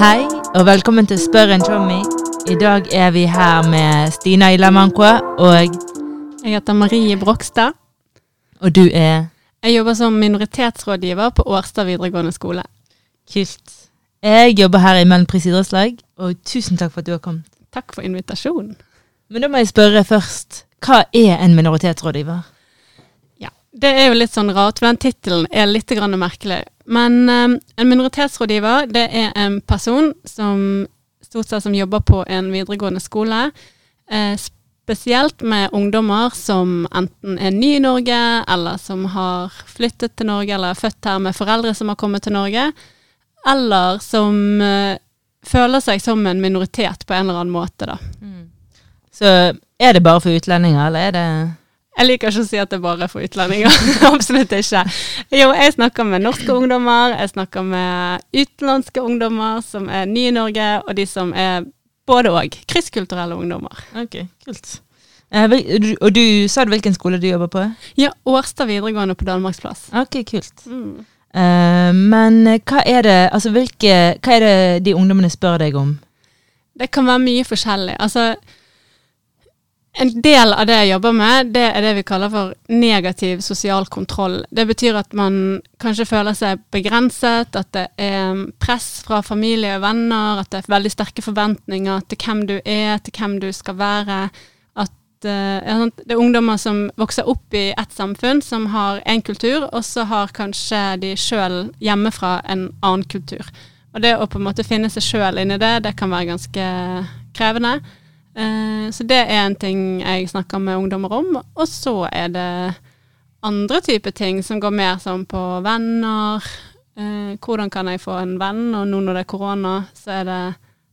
Hei, og velkommen til Spør en Tommy. I dag er vi her med Stina Ilamanko og, Jeg heter Marie Brokstad. og du er Jeg jobber som minoritetsrådgiver på Årstad videregående skole. Kult. Jeg jobber her i Mellempris idrettslag, og tusen takk for at du har kommet. Takk for invitasjonen. Men da må jeg spørre først, hva er en minoritetsrådgiver? Ja, Det er jo litt sånn rart, for den tittelen er litt grann merkelig. Men um, en minoritetsrådgiver det er en person som stort sett som jobber på en videregående skole. Eh, spesielt med ungdommer som enten er ny i Norge, eller som har flyttet til Norge, eller er født her med foreldre som har kommet til Norge. Eller som eh, føler seg som en minoritet på en eller annen måte, da. Så er det bare for utlendinger, eller er det Jeg liker ikke å si at det bare er for utlendinger. Absolutt ikke. Jo, jeg snakker med norske ungdommer, jeg snakker med utenlandske ungdommer som er nye i Norge, og de som er både og. Krysskulturelle ungdommer. Ok, kult. Eh, og du sa du hvilken skole du jobber på? Ja, Årstad videregående på Danmarksplass. Ok, kult. Mm. Eh, men hva er det, altså hvilke, hva er det de ungdommene spør deg om? Det kan være mye forskjellig. Altså, en del av det jeg jobber med, det er det vi kaller for negativ sosial kontroll. Det betyr at man kanskje føler seg begrenset, at det er press fra familie og venner, at det er veldig sterke forventninger til hvem du er, til hvem du skal være. At uh, det er ungdommer som vokser opp i et samfunn som har én kultur, og så har kanskje de sjøl hjemmefra en annen kultur. Og det å på en måte finne seg sjøl inni det, det kan være ganske krevende. Eh, Så det er en ting jeg snakker med ungdommer om. Og så er det andre typer ting som går mer sånn på venner. Eh, hvordan kan jeg få en venn? Og nå når det er korona, så er det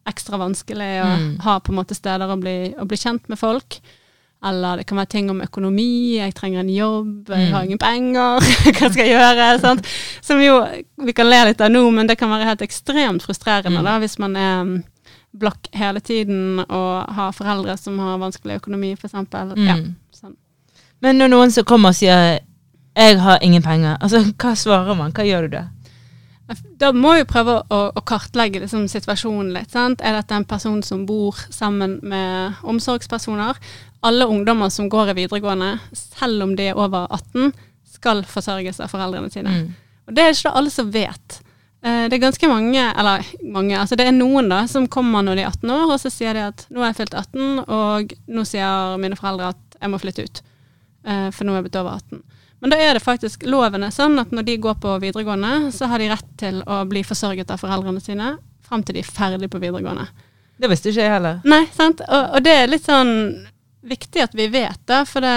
ekstra vanskelig å Mm. ha på en måte steder å bli, å bli kjent med folk. Eller det kan være ting om økonomi, jeg trenger en jobb, jeg har Mm. ingen penger, hva skal jeg gjøre? Sant? Som jo vi kan le litt av nå, men det kan være helt ekstremt frustrerende Mm. da, hvis man er blakk hele tiden og har foreldre som har vanskelig økonomi, for eksempel. Ja, Mm. sånn. Men når noen som kommer og sier 'jeg har ingen penger', altså hva svarer man? Hva gjør du da? Da må vi prøve å, å kartlegge liksom, situasjonen litt. Sant? Er dette en person som bor sammen med omsorgspersoner? Alle ungdommer som går i videregående, selv om de er over 18, skal forsørges av foreldrene sine. Mm. Og det er ikke alle som vet. Eh, Det er ganske mange, eller mange, altså det er noen da, som kommer når de er 18 år, og så sier de at nå er jeg fylt 18, og nå sier mine foreldre at jeg må flytte ut, eh, for nå er jeg blitt over 18. Men da er det faktisk loven er sånn at når de går på videregående, så har de rett til å bli forsørget av foreldrene sine frem til de er ferdig på videregående. Det visste ikke jeg heller. Nei, sant? Og, og det er litt sånn viktig at vi vet da, for det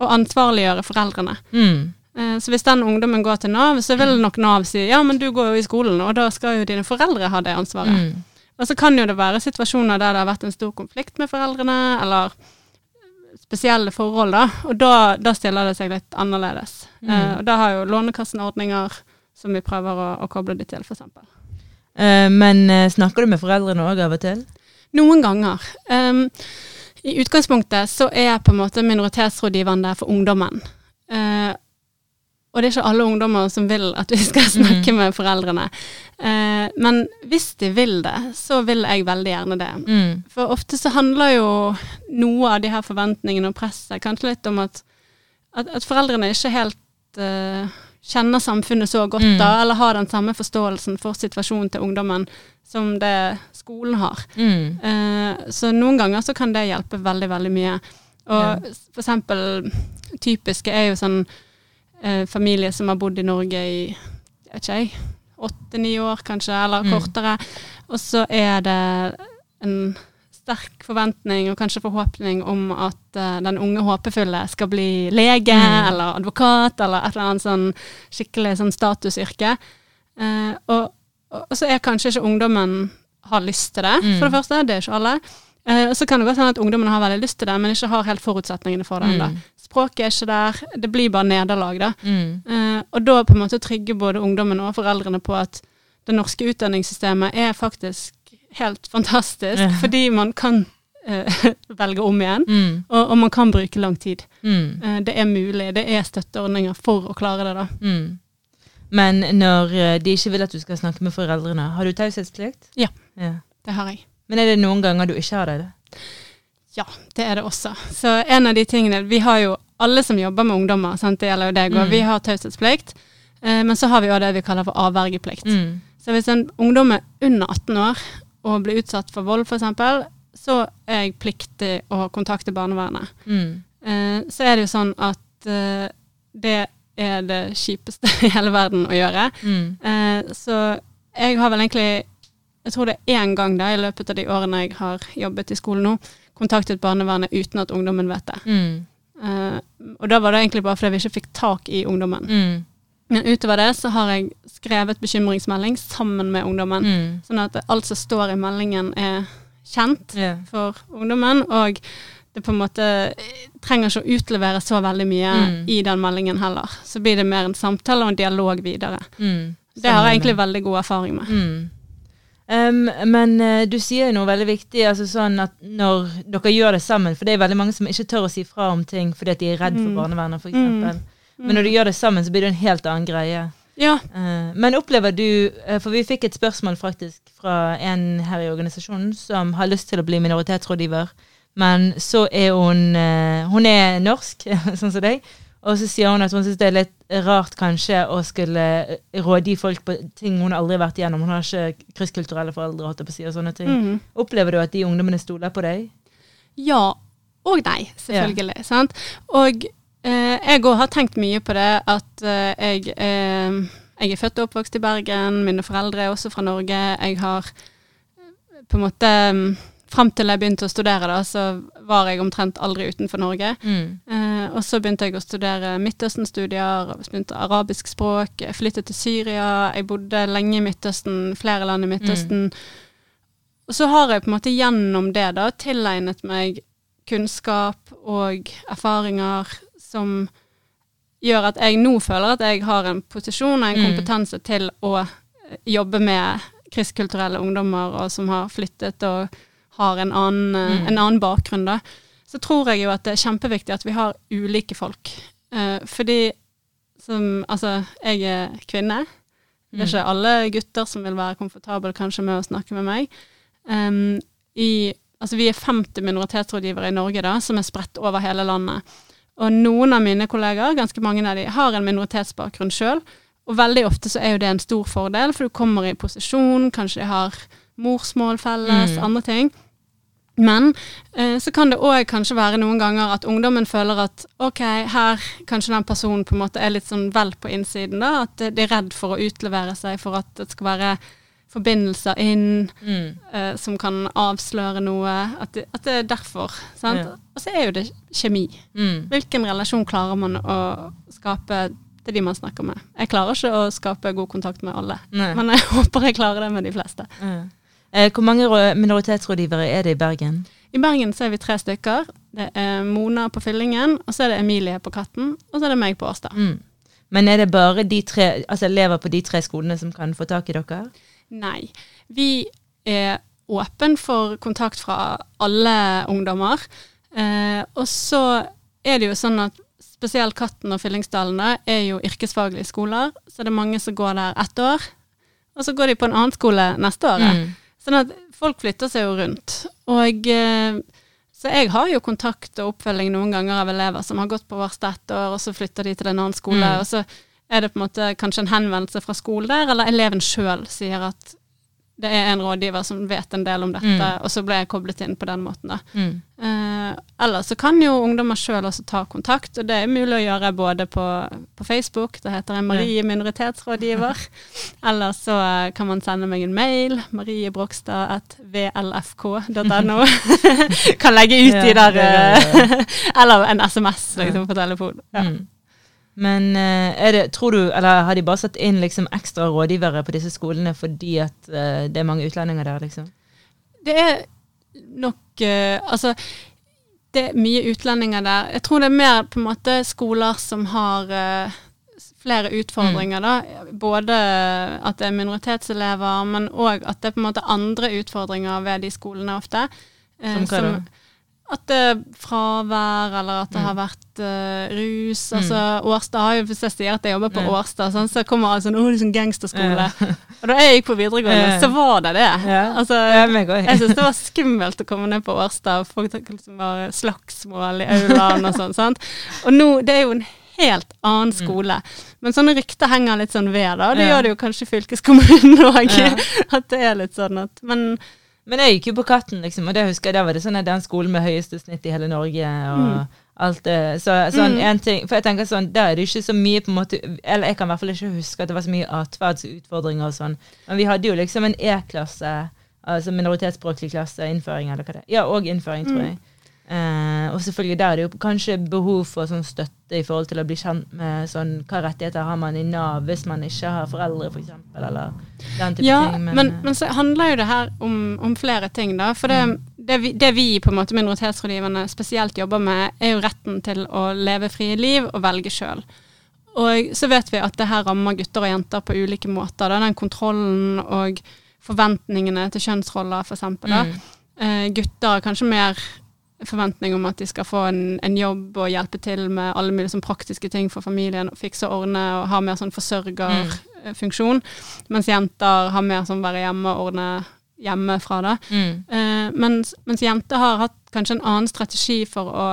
å ansvarliggjøre foreldrene. Mm. Eh, Så hvis den ungdommen går til Nav, så vil nok Nav si ja, men du går jo i skolen, og da skal jo dine foreldre ha det ansvaret. Mm. Og så kan jo det være situasjoner der det har vært en stor konflikt med foreldrene, eller spesielle forhold, da. Og da, da stiller det seg litt annerledes. Mm. Eh, og da har jo Lånekassen ordninger som vi prøver å, å koble de til, f.eks. Eh, men eh, snakker du med foreldrene òg av og til? Noen ganger. Um, I utgangspunktet så er på en måte minoritetsrådgiveren der for ungdommen. Eh, og det er ikke alle ungdommer som vil at vi skal snakke med foreldrene. Eh, men hvis de vil det, så vil jeg veldig gjerne det. Mm. For ofte så handler jo noe av de her forventningene og presset kanskje litt om at, at, at foreldrene ikke helt eh, kjenner samfunnet så godt Mm. da, eller har den samme forståelsen for situasjonen til ungdommen som det skolen har. Mm. Eh, så noen ganger så kan det hjelpe veldig, veldig mye. Og for eksempel typiske er jo sånn eh, familie som har bodd i Norge i, jeg vet ikke jeg, åtte-ni år kanskje, eller Mm. kortere. Og så er det en sterk forventning og kanskje forhåpning om at uh, den unge håpefulle skal bli lege Mm. eller advokat eller et eller annet sånn skikkelig sånn statusyrke. Uh, og, og, så er kanskje ikke ungdommen har lyst til det, Mm. for det første. Det er ikke alle. Eh, så kan det godt hende at ungdommene har veldig lyst til det, men ikke har helt forutsetningene for det ennå. Mm. Språket er ikke der. Det blir bare nederlag, da. Mm. Eh, og da på en måte trygge både ungdommen og foreldrene på at det norske utdanningssystemet er faktisk helt fantastisk, Ja. fordi man kan eh, velge om igjen, Mm. og, og man kan bruke lang tid. Mm. Eh, det er mulig. Det er støtteordninger for å klare det, da. Mm. Men når eh, de ikke vil at du skal snakke med foreldrene, har du taushetsplikt? Ja. ja. Det har jeg. Men er det noen ganger du ikke har det? Ja, det er det også. Så en av de tingene Vi har jo alle som jobber med ungdommer, sant? det gjelder jo deg òg, Mm. vi har taushetsplikt. Eh, men så har vi jo det vi kaller for avvergeplikt. Mm. Så hvis en ungdom er under 18 år og blir utsatt for vold f.eks., så er jeg pliktig å kontakte barnevernet. Mm. Eh, så er det jo sånn at eh, det er det kjipeste i hele verden å gjøre. Mm. Eh, så jeg har vel egentlig Jeg tror det er én gang da i løpet av de årene jeg har jobbet i skolen nå, kontaktet barnevernet uten at ungdommen vet det. Mm. Uh, og da var det egentlig bare fordi vi ikke fikk tak i ungdommen. Mm. Men utover det så har jeg skrevet bekymringsmelding sammen med ungdommen. Mm. Sånn at alt som står i meldingen er kjent yeah. for ungdommen, og det på en måte trenger ikke å utlevere så veldig mye Mm. i den meldingen heller. Så blir det mer en samtale og en dialog videre. Mm. Det har jeg egentlig veldig god erfaring med. Mm. Um, men uh, du sier jo noe veldig viktig, altså sånn at når dere gjør det sammen, for det er veldig mange som ikke tør å si fra om ting fordi at de er redd for Mm. barnevernet, f.eks. Mm. Men når du gjør det sammen, så blir det en helt annen greie. Ja. Uh, men opplever du uh, For vi fikk et spørsmål faktisk fra en her i organisasjonen som har lyst til å bli minoritetsrådgiver, men så er hun Hun er norsk, sånn som deg, og så sier hun at hun syns det er litt rart kanskje å skulle rådgi folk på ting hun aldri har vært igjennom. Hun har ikke krysskulturelle foreldre, holdt på å si, og sånne ting. Mm. Opplever du at de ungdommene stoler på deg? Ja og nei, selvfølgelig. Sant? Og eh, jeg òg har tenkt mye på det at eh, jeg, eh, jeg er født og oppvokst i Bergen, mine foreldre er også fra Norge. Jeg har eh, på en måte mm, Fram til jeg begynte å studere, da, så var jeg omtrent aldri utenfor Norge. Mm. Eh, og så begynte jeg å studere Midtøsten-studier, begynte arabisk språk, jeg flyttet til Syria, jeg bodde lenge i Midtøsten, flere land i Midtøsten. Og så har jeg på en måte gjennom det da tilegnet meg kunnskap og erfaringer som gjør at jeg nå føler at jeg har en posisjon og en Mm. kompetanse til å jobbe med kristkulturelle ungdommer og som har flyttet og har en annen, eh, Mm. en annen bakgrunn, da. Så tror jeg jo at det er kjempeviktig at vi har ulike folk. Eh, fordi som Altså, jeg er kvinne. Det er Mm. ikke alle gutter som vil være komfortable kanskje med å snakke med meg. Um, i, altså vi er 50 minoritetsrådgivere i Norge da, som er spredt over hele landet. Og noen av mine kollegaer, ganske mange av de, har en minoritetsbakgrunn sjøl. Og veldig ofte så er jo det en stor fordel, for du kommer i posisjon, kanskje de har morsmål felles, Mm. andre ting. Men eh, så kan det òg kanskje være noen ganger at ungdommen føler at ok, her kanskje den personen på en måte er litt sånn vel på innsiden, da. At de er redd for å utlevere seg for at det skal være forbindelser inn Mm. eh, som kan avsløre noe. At det, at det er derfor. Sant? Ja. Og så er jo det kjemi. Mm. Hvilken relasjon klarer man å skape til de man snakker med? Jeg klarer ikke å skape god kontakt med alle, Nei. men jeg håper jeg klarer det med de fleste. Ja. Eh, hvor mange rå- minoritetsrådgivere er det i Bergen? I Bergen så er vi tre stykker. Det er Mona på Fyllingen, og så er det Emilie på Katten, og så er det meg på Årstad. Mm. Men er det bare de tre, altså elever på de tre skolene som kan få tak i dere? Nei. Vi er åpen for kontakt fra alle ungdommer. Eh, og så er det jo sånn at spesielt Katten og Fyllingsdalene er jo yrkesfaglige skoler, så det er mange som går der ett år, og så går de på en annen skole neste året. Mm. Sånn at folk flytter seg jo rundt. Og eh, så jeg har jo kontakt og oppfølging noen ganger av elever som har gått på Varstad ett år, og så flytter de til en annen skole, Mm. og så er det på en måte kanskje en henvendelse fra skolen der, eller eleven sjøl sier at det er en rådgiver som vet en del om dette, Mm. og så ble jeg koblet inn på den måten, da. Mm. Eh, eller så kan jo ungdommer sjøl også ta kontakt, og det er mulig å gjøre både på, på Facebook, da heter jeg Marie minoritetsrådgiver, eller så eh, kan man sende meg en mail, mariebrogstad.vlfk.no. kan legge ut de der, er eh, eller en SMS liksom, på telefon. Ja. Mm. Men eh, det, tror du, eller har de bare satt inn liksom ekstra rådgivere på disse skolene fordi at eh, det er mange utlendinger der, liksom? Det er nok eh, Altså, det er mye utlendinger der. Jeg tror det er mer på en måte skoler som har flere utfordringer, da. Både at det er minoritetselever, men òg at det er på en måte andre utfordringer ved de skolene ofte. Som hva da? At det er fravær, eller at det Mm. har vært uh, rus. Altså, Årstad har jo, Hvis jeg sier at jeg jobber på Ja. Årstad, sånn, så kommer alle sånn 'Å, det er sånn gangsterskole'. Ja. Og da jeg gikk på videregående, Ja. så var det det. Altså, jeg syns det var skummelt å komme ned på Årstad, og folk liksom var slagsmål i aulaen og sånn. sant? Og nå, det er jo en helt annen skole. Men sånne rykter henger litt sånn ved, da. Det gjør det jo kanskje fylkeskommunen òg. At det er litt sånn at Men Men jeg gikk jo på Katten, liksom, og det husker jeg, der var det sånn at den skolen med høyeste snitt i hele Norge, og alt det. Så, sånn, Mm. en ting, for jeg tenker sånn, der er det ikke så mye på en måte, eller jeg kan i hvert fall ikke huske at det var så mye atferdsutfordringer og sånn, men vi hadde jo liksom en E-klasse, altså minoritetsspråklig klasse, innføring eller hva det er. Ja, og innføring, tror Mm. Eh, og selvfølgelig der er det jo kanskje behov for sånn støtte i forhold til å bli kjent med sånn, hva rettigheter har man i Nav hvis man ikke har foreldre, for eksempel, eller den type Ja, ting. men, men, men så handler jo det her om, om flere ting, da. For det, det, vi, det vi på en måte minoritetsrådgiverne spesielt jobber med, er jo retten til å leve frie liv og velge sjøl. Og så vet vi at det her rammer gutter og jenter på ulike måter. Da. Den kontrollen og forventningene til kjønnsroller, eksempel. Mm. Eh, gutter er kanskje mer forventning om at de skal få en, en jobb og hjelpe til med alle mulige sånn praktiske ting for familien, og fikse og ordne og ha mer sånn forsørgerfunksjon. Mens jenter har mer sånn være hjemme og ordne hjemmefra. da. Mm. Eh, mens, mens jenter har hatt kanskje en annen strategi for å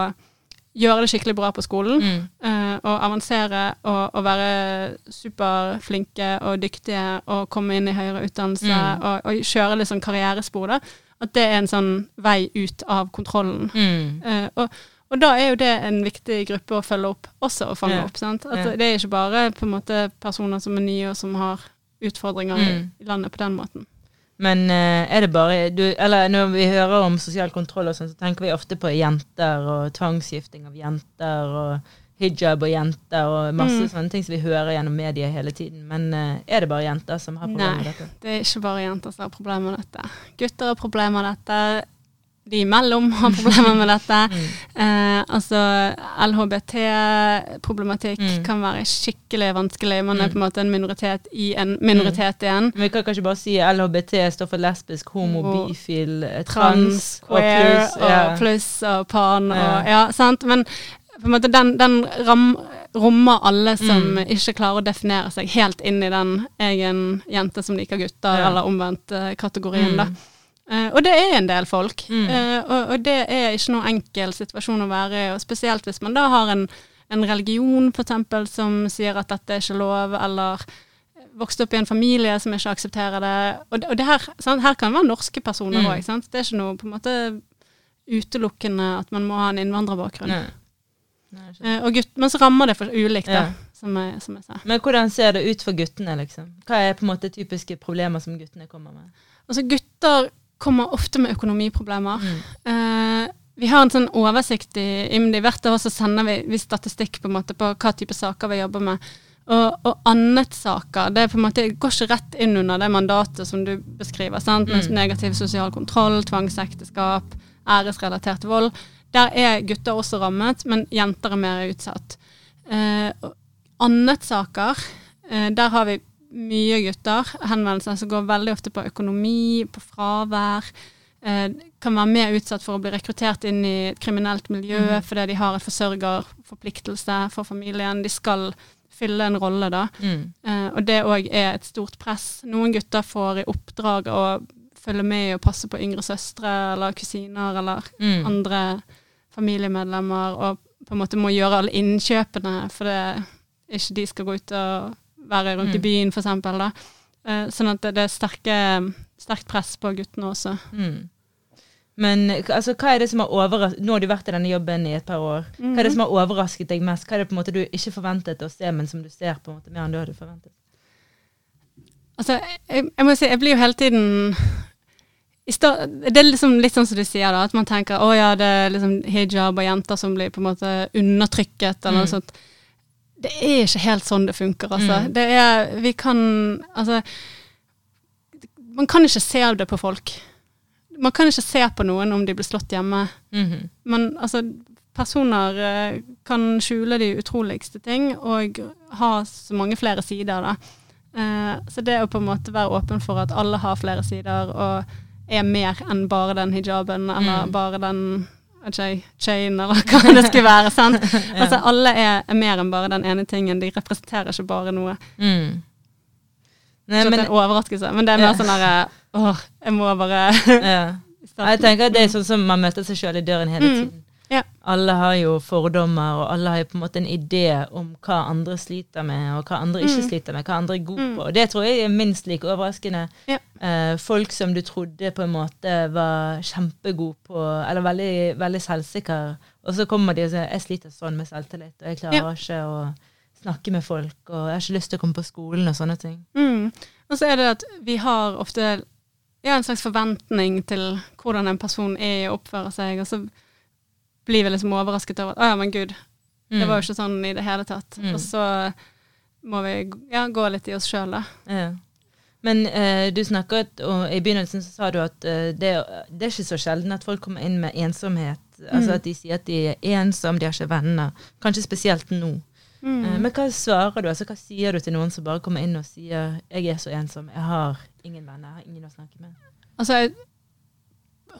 gjøre det skikkelig bra på skolen. Mm. eh, og avansere og, og være superflinke og dyktige og komme inn i høyere utdannelse Mm. og, og kjøre litt sånn karrierespor. da. At det er en sånn vei ut av kontrollen. Mm. Eh, og, og da er jo det en viktig gruppe å følge opp, også å fange Ja. opp. sant? At Ja. Det er ikke bare på en måte personer som er nye og som har utfordringer i, Mm. i landet på den måten. Men eh, er det bare du, Eller når vi hører om sosial kontroll og sånn, så tenker vi ofte på jenter og tvangsgifting av jenter og hijab og jenter og masse Mm. sånne ting som vi hører gjennom media hele tiden. Men uh, er det bare jenter som har problemer med dette? Nei, Det er ikke bare jenter som har problemer med dette. Gutter har problemer med dette. De imellom har problemer med dette. Mm. Eh, altså LHBT-problematikk Mm. kan være skikkelig vanskelig. Man er Mm. på en måte en minoritet i en minoritet igjen. Men vi kan kanskje bare si LHBT står for lesbisk, homo, bifil, trans, Trans, queer og pluss. Ja. og pluss og pan og Ja. Ja, sant. Men den, den ram, rommer alle som Mm. ikke klarer å definere seg helt inn i den egen jente som liker gutter, Ja. eller omvendt eh, da. Mm. uh, og det er en del folk. Mm. uh, og, og det er ikke noen enkel situasjon å være i, og spesielt hvis man da har en, en religion for eksempel, som sier at dette er ikke lov, eller vokst opp i en familie som ikke aksepterer det. Og, og det her, sant? her kan være norske personer Mm. òg. Det er ikke noe på en måte utelukkende at man må ha en innvandrerbakgrunn. Nei. Nei. Eh, og gutt, men så rammer det for ulikt, da, Ja. som, jeg, som jeg sa. Men hvordan ser det ut for guttene, liksom? Hva er på en måte typiske problemer som guttene kommer med? Altså, gutter kommer ofte med økonomiproblemer. Mm. Eh, vi har en sånn oversikt i IMDi. Hvert år så sender vi, vi statistikk på måte på hva type saker vi jobber med. Og, og annetsaker det er på en måte, går ikke rett inn under det mandatet som du beskriver. sant? Mm. Negativ sosial kontroll, tvangsekteskap, æresrelatert vold. Der er gutter også rammet, men jenter er mer utsatt. Eh, Annet-saker, eh, der har vi mye gutter. Henvendelser som går veldig ofte på økonomi, på fravær. Eh, kan være mer utsatt for å bli rekruttert inn i et kriminelt miljø mm. fordi de har en forsørgerforpliktelse for familien. De skal fylle en rolle, da. Mm. Eh, og det òg er et stort press. Noen gutter får i oppdrag å følge med og passe på yngre søstre eller kusiner eller Mm. andre familiemedlemmer, og på en måte må gjøre alle innkjøpene, for det ikke de skal gå ut og være rundt i Mm. byen, for eksempel, da. Eh, sånn at det, det er sterke, sterkt press på guttene også. Mm. Men altså, hva er det som har overrasket Nå har du vært i denne jobben i et par år. Hva er det som har overrasket deg mest? Hva er det på en måte du ikke forventet å se, men som du ser på en måte mer enn du hadde forventet? Altså, jeg, jeg må si, jeg blir jo hele tiden i Det er liksom litt sånn som du sier, da, at man tenker å ja, det er liksom hijab og jenter som blir på en måte undertrykket, eller noe Mm. sånt. Det er ikke helt sånn det funker, altså. Mm. Det er Vi kan Altså Man kan ikke se det på folk. Man kan ikke se på noen om de blir slått hjemme. Mhm. Men altså, personer eh, kan skjule de utroligste ting og ha så mange flere sider, da. Eh, så det å på en måte være åpen for at alle har flere sider og er mer enn bare den hijaben eller Mm. bare den ikke, chain, eller hva det skulle være. sant? Altså, alle er, er mer enn bare den ene tingen. De representerer ikke bare noe. Mm. Nei, men, det er en overraskelse, men det er mer Ja. sånn derre Åh, jeg må bare ja. Jeg tenker at det er sånn som man møter seg sjøl i døren hele Mm. Ja. Alle har jo fordommer, og alle har jo på en måte en idé om hva andre sliter med, og hva andre ikke Mm. sliter med, hva andre er gode Mm. på. Og det tror jeg er minst like overraskende. Ja. Eh, folk som du trodde på en måte var kjempegode på, eller veldig, veldig selvsikre, og så kommer de og sier 'jeg sliter sånn med selvtillit', og 'jeg klarer Ja. ikke å snakke med folk', og 'jeg har ikke lyst til å komme på skolen', og sånne ting. Mm. Og så er det at vi har ofte ja, en slags forventning til hvordan en person er og oppfører seg, og så blir vi liksom overrasket over at å ja, men gud, det var jo ikke sånn i det hele tatt. Mm. Og så må vi ja, gå litt i oss sjøl, da. Ja. Men eh, du snakket, og i begynnelsen så sa du at eh, det, det er ikke så sjelden at folk kommer inn med ensomhet. Altså Mm. at de sier at de er ensomme, de har ikke venner. Kanskje spesielt nå. Mm. Eh, men hva svarer du? Altså Hva sier du til noen som bare kommer inn og sier 'jeg er så ensom, jeg har ingen venner, jeg har ingen å snakke med'? Altså, jeg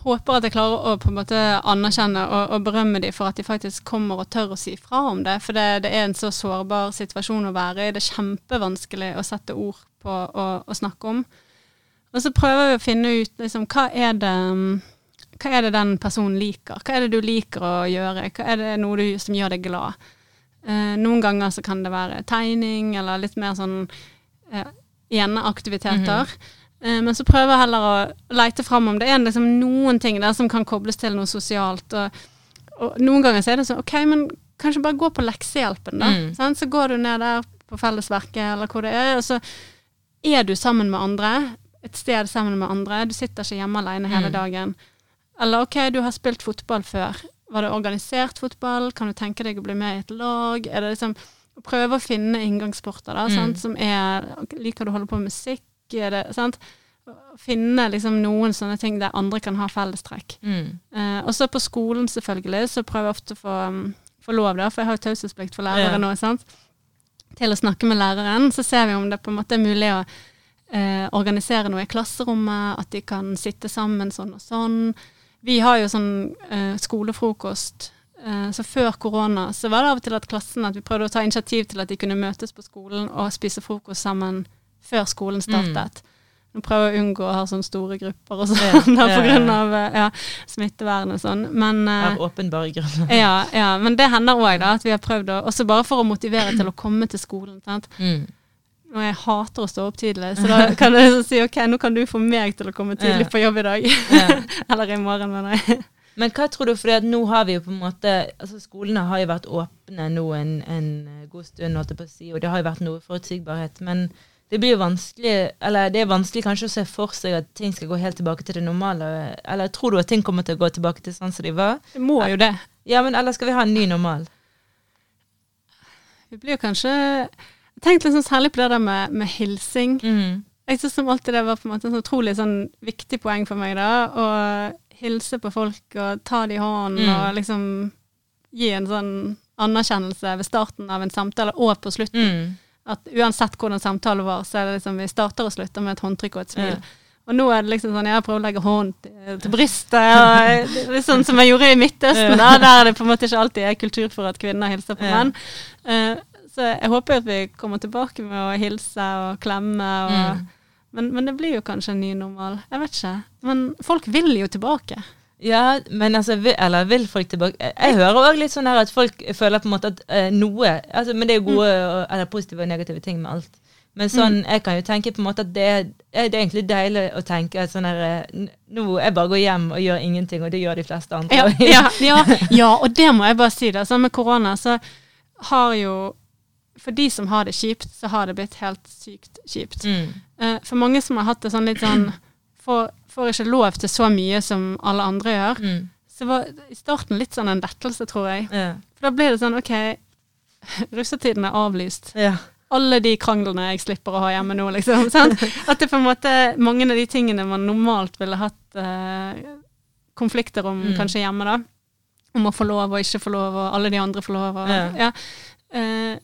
håper at jeg klarer å på en måte anerkjenne og, og berømme dem for at de faktisk kommer og tør å si fra om det. For det, det er en så sårbar situasjon å være i. Det er kjempevanskelig å sette ord på og, snakke om. Og så prøver vi å finne ut liksom, hva er det hva er det den personen liker? Hva er det du liker å gjøre? Hva er det noe du, som gjør deg glad? Eh, noen ganger så kan det være tegning, eller litt mer sånn eh, eneaktiviteter. Eh, Men så prøver jeg heller å leite fram om det er liksom noen ting der som kan kobles til noe sosialt. Og, og noen ganger så er det sånn OK, men kanskje bare gå på leksehjelpen, da. Mm. Sånn, Så går du ned der på Fellesverket eller hvor det er, og så er du sammen med andre. Et sted sammen med andre. Du sitter ikke hjemme alene hele Mm. dagen. Eller OK, du har spilt fotball før. Var det organisert fotball? Kan du tenke deg å bli med i et lag? Er det liksom Prøve å finne inngangssporter da, Mm. som er Liker du å holde på med musikk? Er det, sant? Finne liksom noen sånne ting der andre kan ha fellestrekk. Mm. Eh, og så på skolen, selvfølgelig, så prøver jeg ofte å få, um, få lov, da, for jeg har jo taushetsplikt for lærere Ja. nå, sant? til å snakke med læreren. Så ser vi om det på en måte er mulig å eh, organisere noe i klasserommet, at de kan sitte sammen sånn og sånn. Vi har jo sånn eh, skolefrokost. Eh, så før korona så var det av og til at klassen at vi prøvde å ta initiativ til at de kunne møtes på skolen og spise frokost sammen før skolen startet. Prøver jeg å unngå å ha sånne store grupper og sånn, Ja, da, ja, av eh, ja, smittevern og sånn. Men, eh, Av åpenbare grunner. ja, ja, men det hender òg, at vi har prøvd å Også bare for å motivere til å komme til skolen. Sant? Mm. Og jeg hater å stå opp tidlig, så da kan jeg si ok, nå kan du få meg til å komme tidlig på jobb i dag. Eller i morgen, mener jeg. Men hva tror du, for nå har vi jo på en måte altså Skolene har jo vært åpne nå en, en god stund, holdt jeg på å si, og det har jo vært noe forutsigbarhet. Men det blir vanskelig eller det er vanskelig kanskje å se for seg at ting skal gå helt tilbake til det normale. Eller tror du at ting kommer til å gå tilbake til sånn som de var? Det må jo det. Ja, men Eller skal vi ha en ny normal? Vi blir jo kanskje tenkte liksom særlig på det der med, med hilsing. Mm. Jeg synes som alltid det var på en måte en så utrolig sånn viktig poeng for meg, da. Å hilse på folk og ta de i hånden Mm. og liksom gi en sånn anerkjennelse ved starten av en samtale og på slutten. Mm. At uansett hvordan samtalen var, så er det liksom vi starter og slutter med et håndtrykk og et smil. Ja. Og nå er det liksom sånn, jeg prøver å legge hånden til, til brystet, og det litt sånn som jeg gjorde i Midtøsten, da, der det på en måte ikke alltid er kultur for at kvinner hilser på Ja. menn. Uh, så jeg håper at vi kommer tilbake med å hilse og klemme, og, Mm. men, men det blir jo kanskje en ny normal. Jeg vet ikke. Men folk vil jo tilbake. Ja, men altså, vil, eller vil folk tilbake Jeg, jeg hører òg litt sånn her at folk føler på en måte at eh, noe altså, Men det er jo gode og, eller positive og negative ting med alt. Men sånn, jeg kan jo tenke på en måte at det, det er egentlig deilig å tenke at sånn her eh, Nå jeg bare går hjem og gjør ingenting, og det gjør de fleste andre. Ja, ja, ja, ja, og det må jeg bare si. da, sånn Med korona så har jo For de som har det kjipt, så har det blitt helt sykt kjipt. Mm. Eh, For mange som har hatt det sånn litt sånn får, får ikke lov til så mye som alle andre gjør. Mm. Så var i starten litt sånn en lettelse, tror jeg. Ja. For da blir det sånn OK, russetiden er avlyst. Ja. Alle de kranglene jeg slipper å ha hjemme nå, liksom. Sant? At det på en måte mange av de tingene man normalt ville hatt eh, konflikter om Mm. kanskje hjemme, da. Om å få lov og ikke få lov, og alle de andre får lov. Og, Ja. ja. Eh,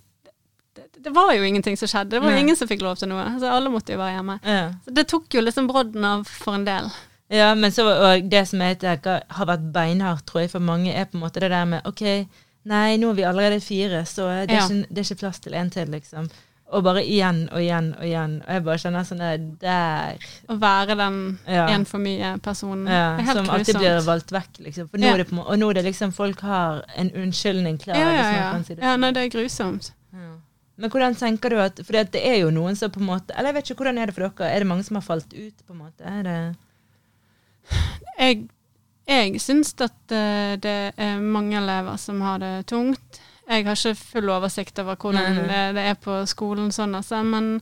det, var jo ingenting som skjedde. Det var jo ingen som fikk lov til noe. Så alle måtte jo være hjemme. Ja. Så det tok jo liksom brodden av for en del. Ja, men så og det som jeg tenker har vært beinhardt, tror jeg, for mange, er på en måte det der med OK, nei, nå er vi allerede fire, så det er, Ja. ikke, det er ikke plass til en til, liksom. Og bare igjen og igjen og igjen. Og jeg bare kjenner sånn der, der Å være den Ja. en for mye-personen. ja, Som alltid blir valgt vekk, liksom. For nå Ja. er det på, og nå er det liksom folk har en unnskyldning klar. Ja, ja, ja. kan si det ja nei, det er grusomt. Men hvordan tenker du at For det er jo noen som på en måte Eller jeg vet ikke, hvordan er det for dere? Er det mange som har falt ut, på en måte? Er det Jeg, jeg syns at eh, det er mange elever som har det tungt. Jeg har ikke full oversikt over hvordan Nei, nei. det, er på skolen, sånn altså, men,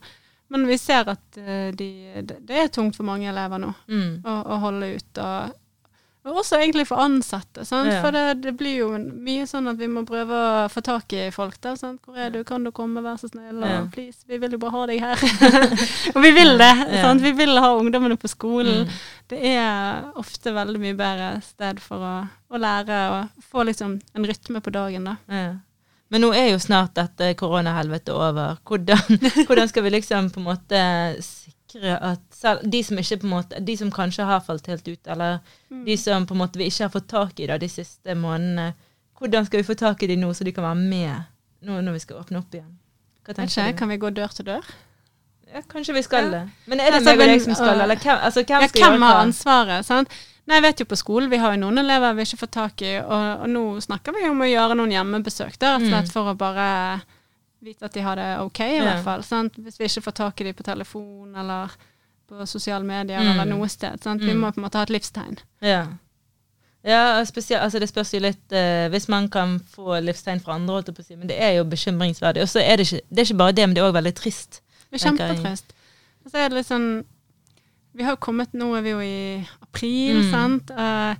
men vi ser at eh, de, det, det er tungt for mange elever nå mm. å, å holde ut. Og, og også egentlig for ansatte, sant? Ja. for det, det blir jo mye sånn at vi må prøve å få tak i folk. Da, sant? 'Hvor er du? Kan du komme? Vær så snill.' Og Ja. 'Please, vi vil jo bare ha deg her'. og vi vil det! Ja. Sant? Vi vil ha ungdommene på skolen. Mm. Det er ofte veldig mye bedre sted for å, å lære og få liksom en rytme på dagen, da. Men nå er jo snart dette koronahelvetet over. Hvordan, hvordan skal vi liksom på en måte sikre at selv de som ikke på en måte, de som kanskje har falt helt ut, eller Mm. de som på en måte vi ikke har fått tak i da, de siste månedene, hvordan skal vi få tak i de nå, så de kan være med nå når vi skal åpne opp igjen? Ikke, kan vi gå dør til dør? Ja, kanskje vi skal Ja. det. Men er det Altså, meg og deg som skal, eller hvem, altså, hvem Ja, skal hvem gjøre har ansvaret? sant? Nei, jeg vet jo på skolen, vi har jo noen elever vi ikke får tak i, og, og nå snakker vi om å gjøre noen hjemmebesøk, da, rett og slett Mm. for å bare vite at de har det ok, i hvert fall. Sant? Hvis vi ikke får tak i dem på telefon eller på sosiale medier Mm. eller noe sted. Sant? Vi Mm. må på en måte ha et livstegn. Ja. Ja, spesielt, altså det spørs jo litt eh, Hvis man kan få livstegn fra andre, holdt jeg på å si, men det er jo bekymringsverdig. Og så er det ikke, det er ikke bare det, men det er òg veldig trist. Det er kjempetrist. Og så er det litt sånn Vi har jo kommet Nå er vi jo i april, Mm. sant. Eh,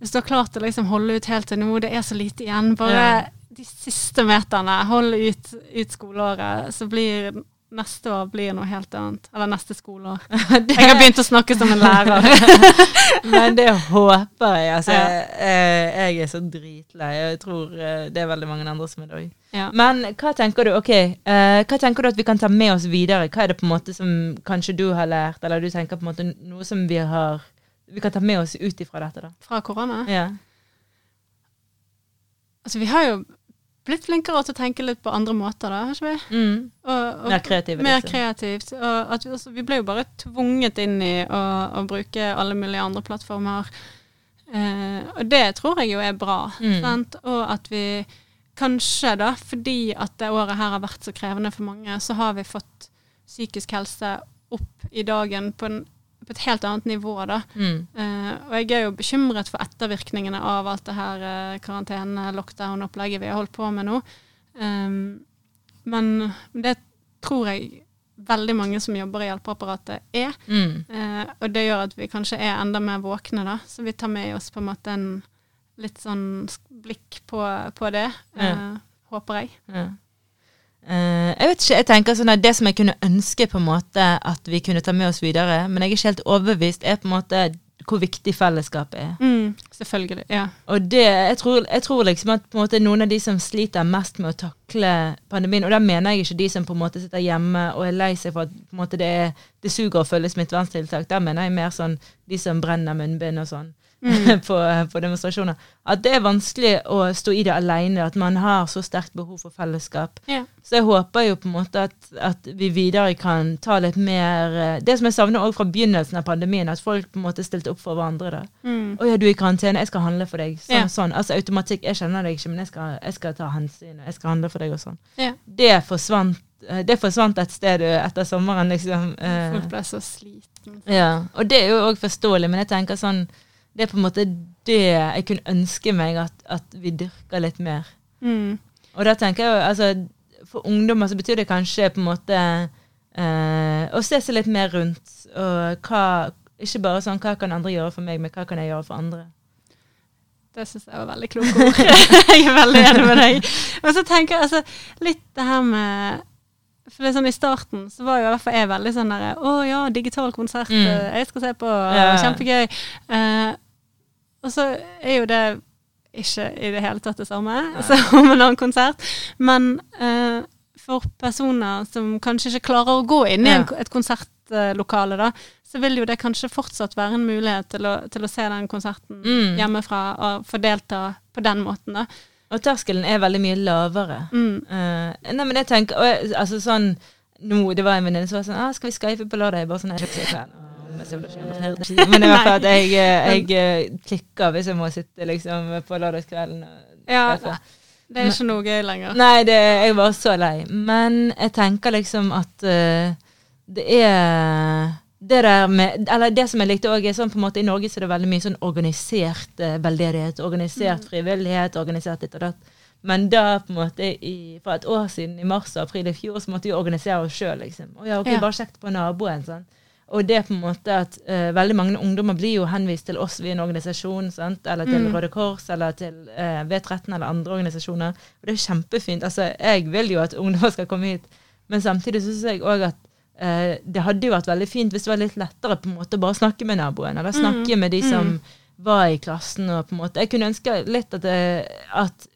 hvis du har klart å liksom holde ut helt til nå, det er så lite igjen. Bare Ja. De siste meterne. Hold ut, ut skoleåret, så blir neste år blir noe helt annet. Eller neste skoleår. Jeg har begynt å snakke som en lærer. Men det håper jeg. Altså, Ja. eh, jeg er så dritlei. Jeg tror eh, det er veldig mange andre som er det òg. ja. Men hva tenker du ok, eh, hva tenker du at vi kan ta med oss videre? Hva er det på en måte som kanskje du har lært, eller du tenker på en måte noe som vi har vi kan ta med oss ut ifra dette? da? Fra korona. Ja. Altså, vi har jo blitt flinkere til å tenke litt på andre måter, da, har ikke vi? Mm. Og, og, Mer kreativt. Mer kreativt. Og at vi, altså, vi ble jo bare tvunget inn i å, å bruke alle mulige andre plattformer. Eh, og det tror jeg jo er bra. Mm. Sant? Og at vi kanskje, da, fordi at det året her har vært så krevende for mange, så har vi fått psykisk helse opp i dagen på, en, på et helt annet nivå, da. Mm. Uh, og jeg er jo bekymret for ettervirkningene av alt det her uh, karantene, lockdown-opplegget vi har holdt på med nå. Um, men det tror jeg veldig mange som jobber i hjelpeapparatet er. Mm. Uh, og det gjør at vi kanskje er enda mer våkne, da. Så vi tar med oss på en måte en litt sånn blikk på, på det. eh, håper jeg. Ja. Eh, jeg vet ikke, jeg tenker sånn at Det som jeg kunne ønske på en måte at vi kunne ta med oss videre, men jeg er ikke helt overbevist, er på en måte hvor viktig fellesskapet er. Mm, selvfølgelig. Ja. Og det, jeg tror, jeg tror liksom at på en måte noen av de som sliter mest med å takle pandemien, og da mener jeg ikke de som på en måte sitter hjemme og er lei seg for at på en måte det, er, det suger å følge smitteverntiltak, da mener jeg mer sånn de som brenner munnbind og sånn. på, på demonstrasjoner. At det er vanskelig å stå i det alene, at man har så sterkt behov for fellesskap. Ja. Så jeg håper jo på en måte at, at vi videre kan ta litt mer eh, Det som jeg savner også fra begynnelsen av pandemien, at folk på en måte stilte opp for hverandre. da. Mm. 'Å ja, du er i karantene, jeg skal handle for deg.' Sånn, Ja. sånn. Altså automatikk. Jeg kjenner deg ikke, men jeg skal, jeg skal ta hensyn, jeg skal handle for deg og sånn. Ja. Det forsvant eh, det forsvant et sted eh, etter sommeren, liksom. Folk ble så sliten. ja. Og det er jo òg forståelig, men jeg tenker sånn Det er på en måte det jeg kunne ønske meg at, at vi dyrker litt mer. Mm. Og da tenker jeg jo, altså For ungdommer så betyr det kanskje på en måte eh, å se seg litt mer rundt. Og hva Ikke bare sånn hva kan andre gjøre for meg, men hva kan jeg gjøre for andre? Det syns jeg var veldig kloke ord. jeg er veldig enig med deg. Men så tenker jeg altså, litt det her med For sånn I starten så var jo i hvert fall jeg veldig sånn der Å ja, digital konsert, Mm. eh, jeg skal se på, Ja. kjempegøy. Uh, og så er jo det ikke i det hele tatt det samme som en annen konsert. Men uh, for personer som kanskje ikke klarer å gå inn i en, et konsertlokale, da, så vil jo det kanskje fortsatt være en mulighet til å, til å se den konserten Mm. hjemmefra og få delta på den måten, da. Og terskelen er veldig mye lavere. Mm. Uh, nei, men jeg tenker jeg, Altså sånn nå, Det var en venninne som var sånn ah, 'Skal vi skype på lørdag?' Jeg bare sånn «Jeg men ikke i hvert fall at jeg, eh, jeg eh, klikker hvis jeg må sitte liksom på lørdagskvelden. Ja, det er ikke noe gøy lenger. Nei, det, jeg var så lei. Men jeg tenker liksom at uh, det er det med det som jeg likte òg, er sånn på en måte i Norge så er det veldig mye sånn organisert eh, veldedighet. Organisert frivillighet, organisert ditt og datt. Men da på en måte i, for et år siden, i mars og april i fjor, så måtte vi organisere oss sjøl. Liksom. Og ja, ok, Ja. bare sjekk på naboen. Sånn. Og det er på en måte at eh, veldig mange ungdommer blir jo henvist til oss via en organisasjon, sant? eller til Mm. Røde Kors, eller til eh, V13 eller andre organisasjoner. Og det er kjempefint. Altså, jeg vil jo at ungdommer skal komme hit, men samtidig syns jeg òg at det hadde jo vært veldig fint hvis det var litt lettere på en måte å bare snakke med naboen, eller snakke med de som var i klassen. og på en måte, Jeg kunne ønske litt at, det, at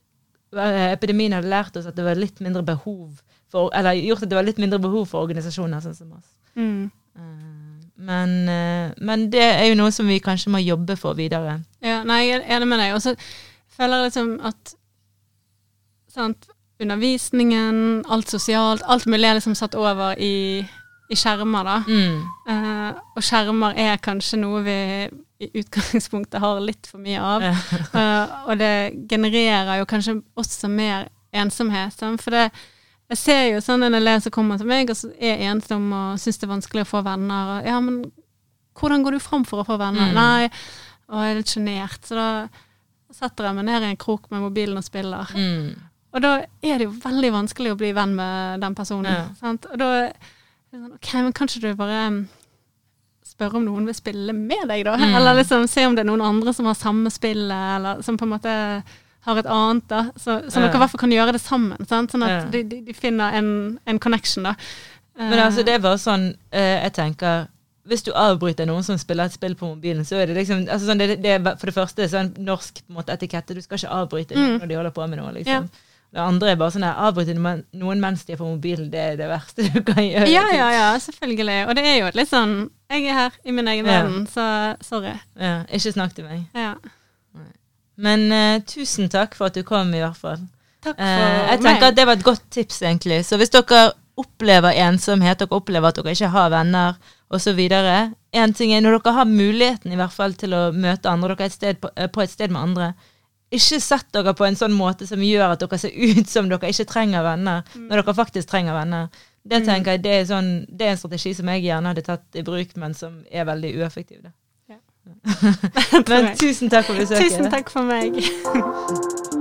eh, epidemien hadde lært oss at det var litt mindre behov for, eller gjort at det var litt mindre behov for organisasjoner sånn som oss. Mm. Eh, Men, eh, men det er jo noe som vi kanskje må jobbe for videre. Ja, nei, jeg er enig med deg. Og så føler jeg liksom at sant, undervisningen, alt sosialt, alt mulig er liksom satt over i, i skjermer, da. Mm. Uh, og skjermer er kanskje noe vi i utgangspunktet har litt for mye av. uh, og det genererer jo kanskje også mer ensomhet. For det, jeg ser jo sånn en elev som kommer til meg og så er ensom og syns det er vanskelig å få venner. Og, ja, men hvordan går du fram for å få venner? Mm. Nei, og jeg er litt sjenert. Så da setter jeg meg ned i en krok med mobilen og spiller. Mm. Og da er det jo veldig vanskelig å bli venn med den personen. Ja. Sant? Og da OK, men kanskje du bare spør spørre om noen vil spille med deg, da? Mm. Eller liksom se om det er noen andre som har samme spillet, eller som på en måte har et annet, da. Så, så Ja. dere i hvert fall kan gjøre det sammen. Sant? Sånn at Ja. de, de, de finner en, en connection, da. Men altså, det er bare sånn eh, Jeg tenker Hvis du avbryter noen som spiller et spill på mobilen, så er det liksom altså sånn, det, det for det første sånn norsk på en måte, etikette. Du skal ikke avbryte Mm. når de holder på med noe. liksom. Det andre er bare sånn at avbryte noen mens de er på mobilen, det er det verste du kan gjøre. ja, ja, ja, selvfølgelig. Og det er jo litt sånn Jeg er her i min egen Ja. verden, så sorry. Ja, ikke snakk til meg. Ja. Men uh, tusen takk for at du kom, i hvert fall. Takk for uh, jeg meg. tenker at det var et godt tips, egentlig. Så hvis dere opplever ensomhet, dere opplever at dere ikke har venner osv. En ting er når dere har muligheten i hvert fall til å møte andre, dere er et sted på, eh, på et sted med andre. Ikke sett dere på en sånn måte som gjør at dere ser ut som dere ikke trenger venner, når dere faktisk trenger venner. Det tenker jeg, det er, sånn, det er en strategi som jeg gjerne hadde tatt i bruk, men som er veldig ueffektiv. Ja. men tusen takk for besøket. Tusen takk for meg.